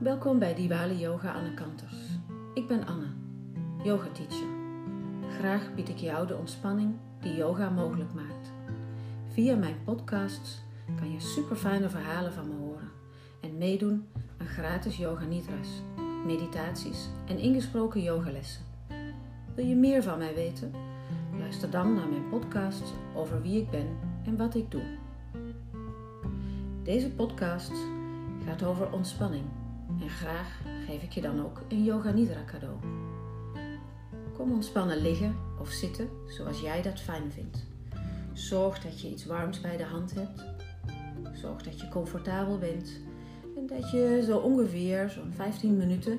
Welkom bij Diwali Yoga Anne Kanters. Ik ben Anne, yoga teacher. Graag bied ik jou de ontspanning die yoga mogelijk maakt. Via mijn podcasts kan je super fijne verhalen van me horen en meedoen aan gratis yoga nidras, meditaties en ingesproken yogalessen. Wil je meer van mij weten? Luister dan naar mijn podcast over wie ik ben en wat ik doe. Deze podcast gaat over ontspanning en graag geef ik je dan ook een Yoga Nidra cadeau. Kom ontspannen liggen of zitten zoals jij dat fijn vindt. Zorg dat je iets warms bij de hand hebt. Zorg dat je comfortabel bent en dat je zo ongeveer zo'n 15 minuten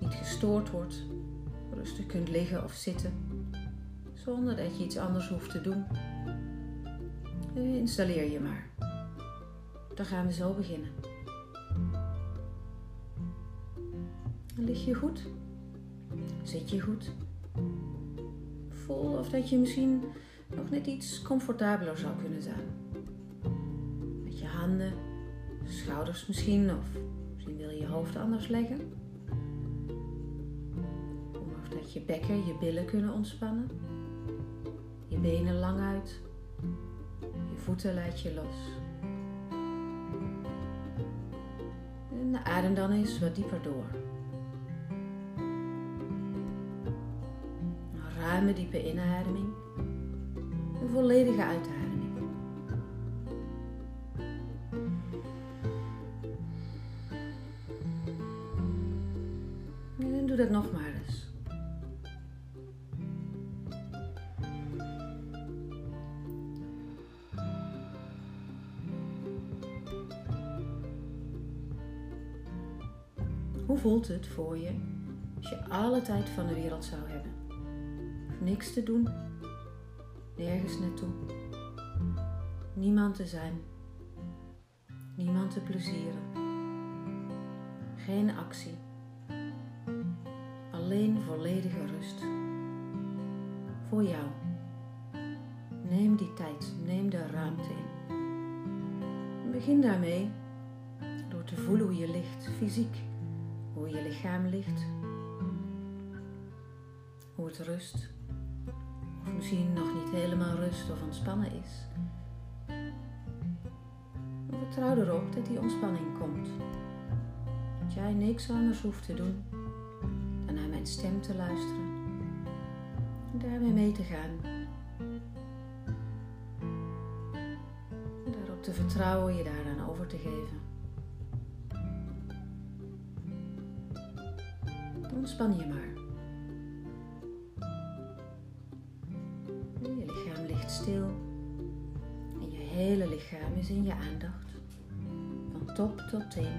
niet gestoord wordt. Rustig kunt liggen of zitten zonder dat je iets anders hoeft te doen. Installeer je maar. Dan gaan we zo beginnen. Lig je goed? Zit je goed? Voel of dat je misschien nog net iets comfortabeler zou kunnen zijn. Met je handen, schouders misschien, of misschien wil je je hoofd anders leggen. Of dat je bekken, je billen kunnen ontspannen. Je benen lang uit. Je voeten laat je los. En adem dan eens wat dieper door. Ruime diepe inademing. Een volledige uitademing. En doe dat nog maar eens. Hoe voelt het voor je als je alle tijd van de wereld zou hebben? Niks te doen, nergens naartoe, niemand te zijn, niemand te plezieren, geen actie, alleen volledige rust. Voor jou. Neem die tijd, neem de ruimte in. Begin daarmee door te voelen hoe je ligt, fysiek. Hoe je lichaam ligt, hoe het rust, misschien nog niet helemaal rust of ontspannen is. Vertrouw erop dat die ontspanning komt. Dat jij niks anders hoeft te doen dan naar mijn stem te luisteren en daarmee mee te gaan. Daarop te vertrouwen, je daaraan over te geven. Ontspan je maar. Is in je aandacht, van top tot teen.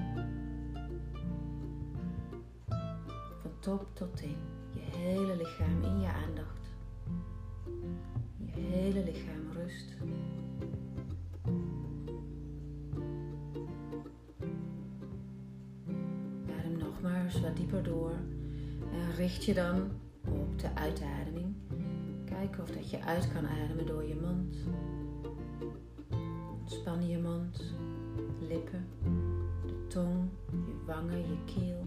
Van top tot teen, je hele lichaam in je aandacht. Je hele lichaam rust. Adem nog maar eens wat dieper door. En richt je dan op de uitademing. Kijk of dat je uit kan ademen door je mond. Ontspan je mond, lippen, de tong, je wangen, je keel.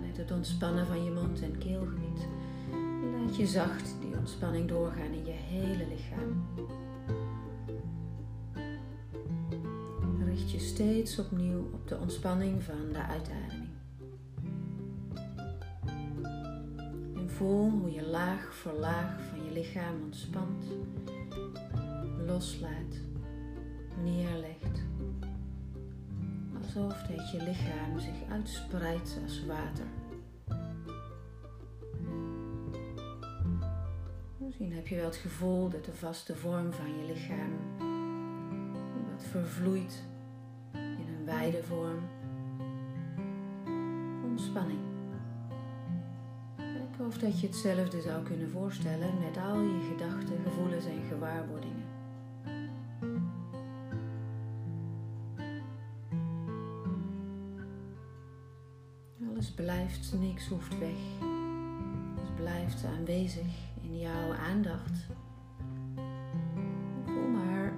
Met het ontspannen van je mond en keelgebied laat je zacht die ontspanning doorgaan in je hele lichaam. Richt je steeds opnieuw op de ontspanning van de uitademing. Voel hoe je laag voor laag van je lichaam ontspant, loslaat, neerlegt. Alsof dat je lichaam zich uitspreidt als water. Misschien heb je wel het gevoel dat de vaste vorm van je lichaam wat vervloeit in een wijde vorm. Dat je hetzelfde zou kunnen voorstellen met al je gedachten, gevoelens en gewaarwordingen. Alles blijft, niks hoeft weg. Het blijft aanwezig in jouw aandacht. Voel maar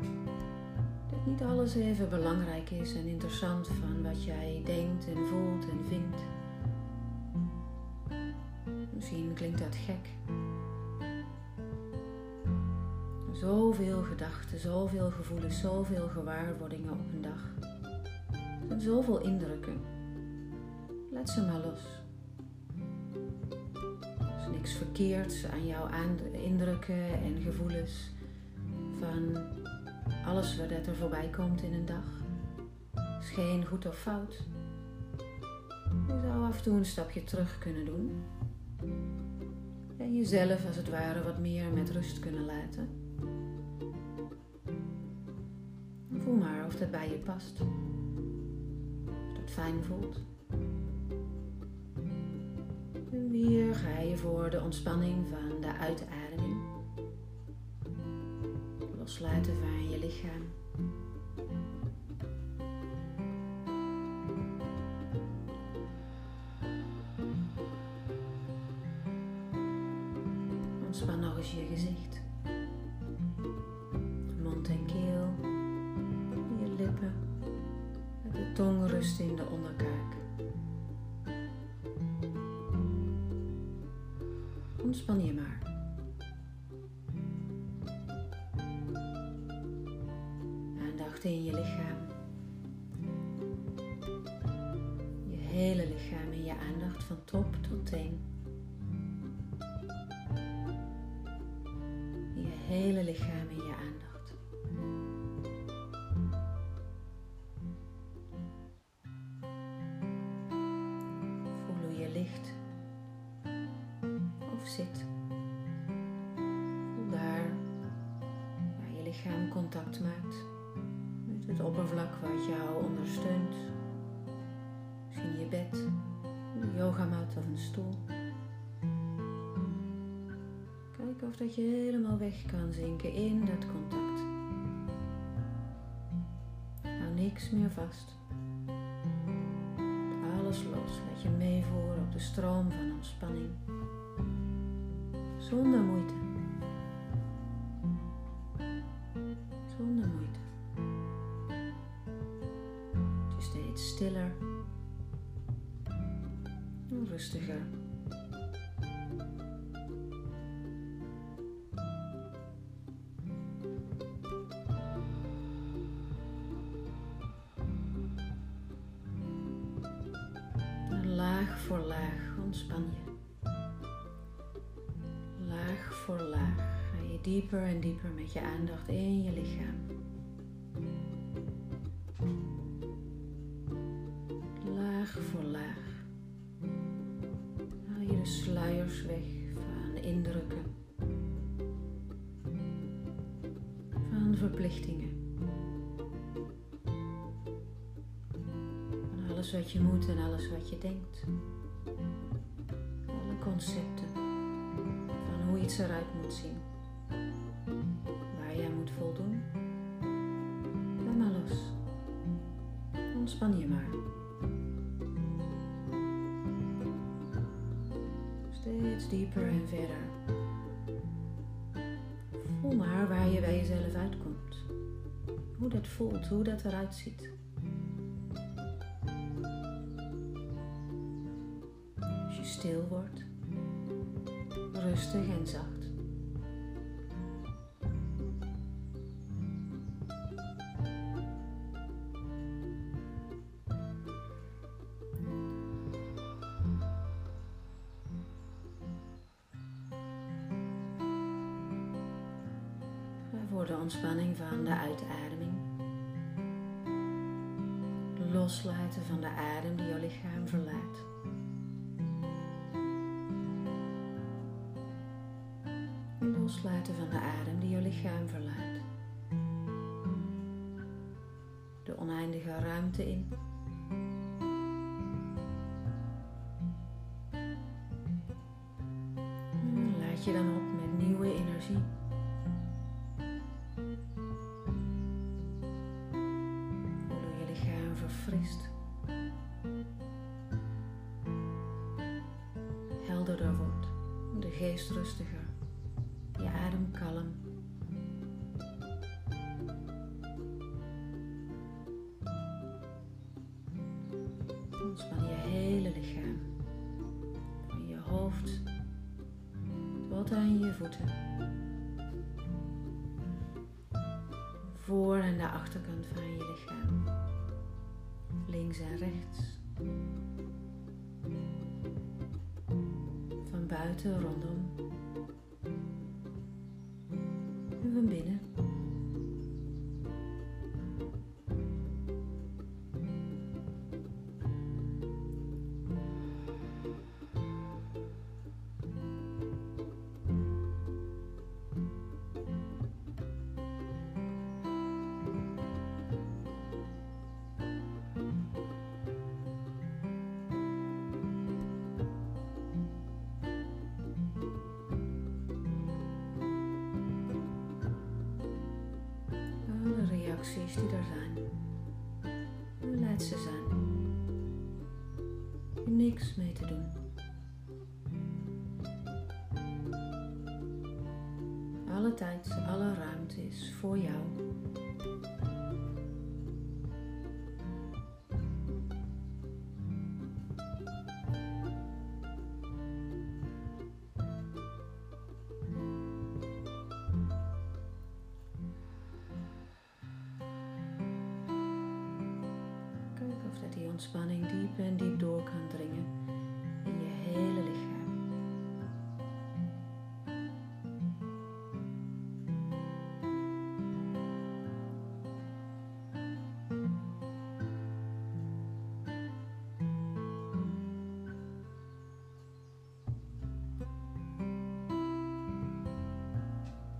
dat niet alles even belangrijk is en interessant van wat jij denkt en voelt en vindt. Klinkt dat gek. Zoveel gedachten, zoveel gevoelens, zoveel gewaarwordingen op een dag. Zoveel indrukken. Laat ze maar los. Er is niks verkeerds aan jouw indrukken en gevoelens van alles wat er voorbij komt in een dag. Is geen goed of fout. Je zou af en toe een stapje terug kunnen doen. En jezelf als het ware wat meer met rust kunnen laten. Voel maar of dat bij je past. Of dat fijn voelt. En weer ga je voor de ontspanning van de uitademing. Loslaten van je lichaam. Tong rust in de onderkaak. Ontspan je maar. Aandacht in je lichaam. Je hele lichaam in je aandacht van top tot teen. Contact maakt met het oppervlak wat jou ondersteunt. Misschien je bed, een yogamat of een stoel. Kijk of dat je helemaal weg kan zinken in dat contact. Hou niks meer vast. Alles los, laat je meevoeren op de stroom van ontspanning. Zonder moeite. Laag voor laag ontspan je. Laag voor laag ga je dieper en dieper met je aandacht in je lichaam. Laag voor laag haal je de sluiers weg van indrukken, van verplichtingen, alles wat je moet en alles wat je denkt, alle concepten van hoe iets eruit moet zien, waar jij moet voldoen. Laat maar los. Ontspan je maar. Steeds dieper en verder. Voel maar waar je bij jezelf uitkomt. Hoe dat voelt, hoe dat eruit ziet. Stil wordt, rustig en zacht. Voor de ontspanning van de uitademing. Loslaten van de adem die jouw lichaam verlaat. Loslaten van de adem die jouw lichaam verlaat. De oneindige ruimte in. Laat je dan op met nieuwe energie. Hoe je lichaam verfrist. Helderder wordt, de geest rustiger. Kalm. Je hele lichaam. Van je hoofd tot aan je voeten. Voor en de achterkant van je lichaam. Links en rechts. Van buiten rondom. En van reacties die er zijn. Laat ze zijn. Niks mee te doen. Alle tijd, alle ruimte is voor jou. Ontspanning diep en diep door kan dringen in je hele lichaam.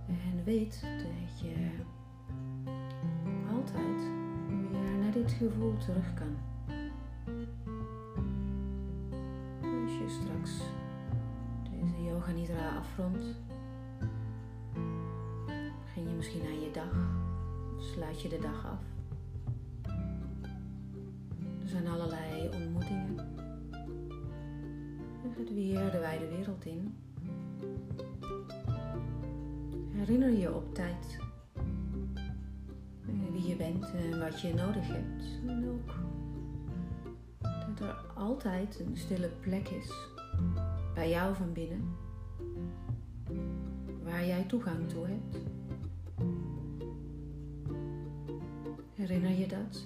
En weet dat je altijd weer naar dit gevoel terug kan. Begin je misschien aan je dag sluit je de dag af. Er zijn allerlei ontmoetingen. Je gaat weer de wijde wereld in. Herinner je op tijd wie je bent en wat je nodig hebt. Ook dat er altijd een stille plek is bij jou van binnen waar jij toegang toe hebt. Herinner je dat?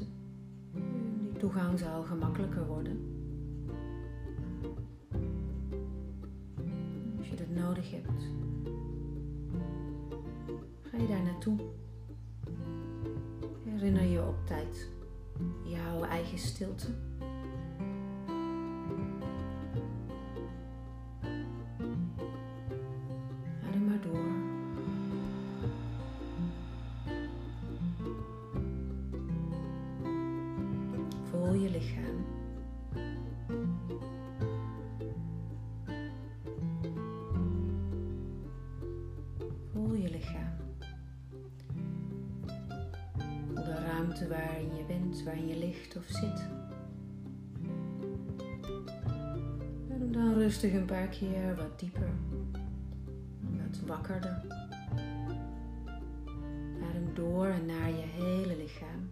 Die toegang zal gemakkelijker worden. Als je dat nodig hebt, ga je daar naartoe. Herinner je op tijd jouw eigen stilte. Voel je lichaam. Voel je lichaam. Voel de ruimte waarin je bent, waarin je ligt of zit. Adem dan rustig een paar keer wat dieper, wat wakkerder. Adem door en naar je hele lichaam.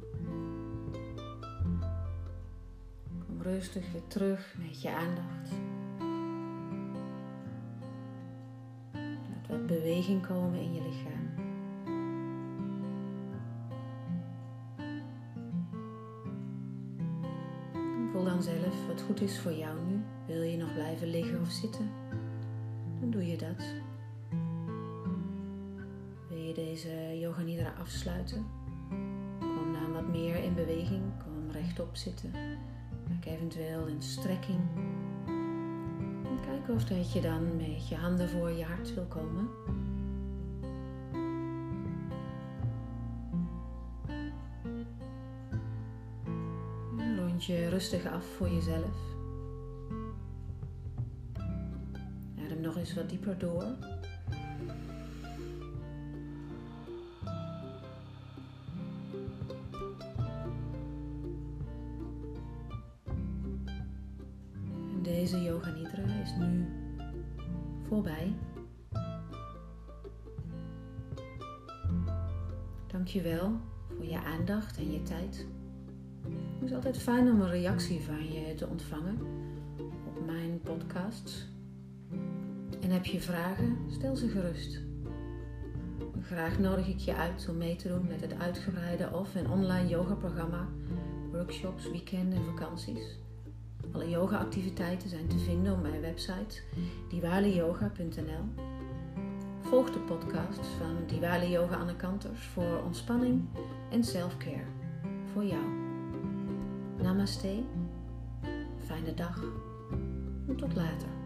Rustig weer terug met je aandacht. Laat wat beweging komen in je lichaam. Voel dan zelf wat goed is voor jou nu. Wil je nog blijven liggen of zitten? Dan doe je dat. Wil je deze yoga nidra afsluiten? Kom dan wat meer in beweging. Kom rechtop zitten. Maak eventueel een strekking. En kijk of dat je dan met je handen voor je hart wil komen. Rond je rustig af voor jezelf. Adem nog eens wat dieper door. Deze yoga nidra is nu voorbij. Dankjewel voor je aandacht en je tijd. Het is altijd fijn om een reactie van je te ontvangen op mijn podcasts. En heb je vragen, stel ze gerust. Graag nodig ik je uit om mee te doen met het uitgebreide of- en online yoga-programma, workshops, weekenden en vakanties. Alle yoga-activiteiten zijn te vinden op mijn website diwaliyoga.nl. Volg de podcast van Diwali Yoga Anne Kanters voor ontspanning en self-care voor jou. Namaste, fijne dag en tot later.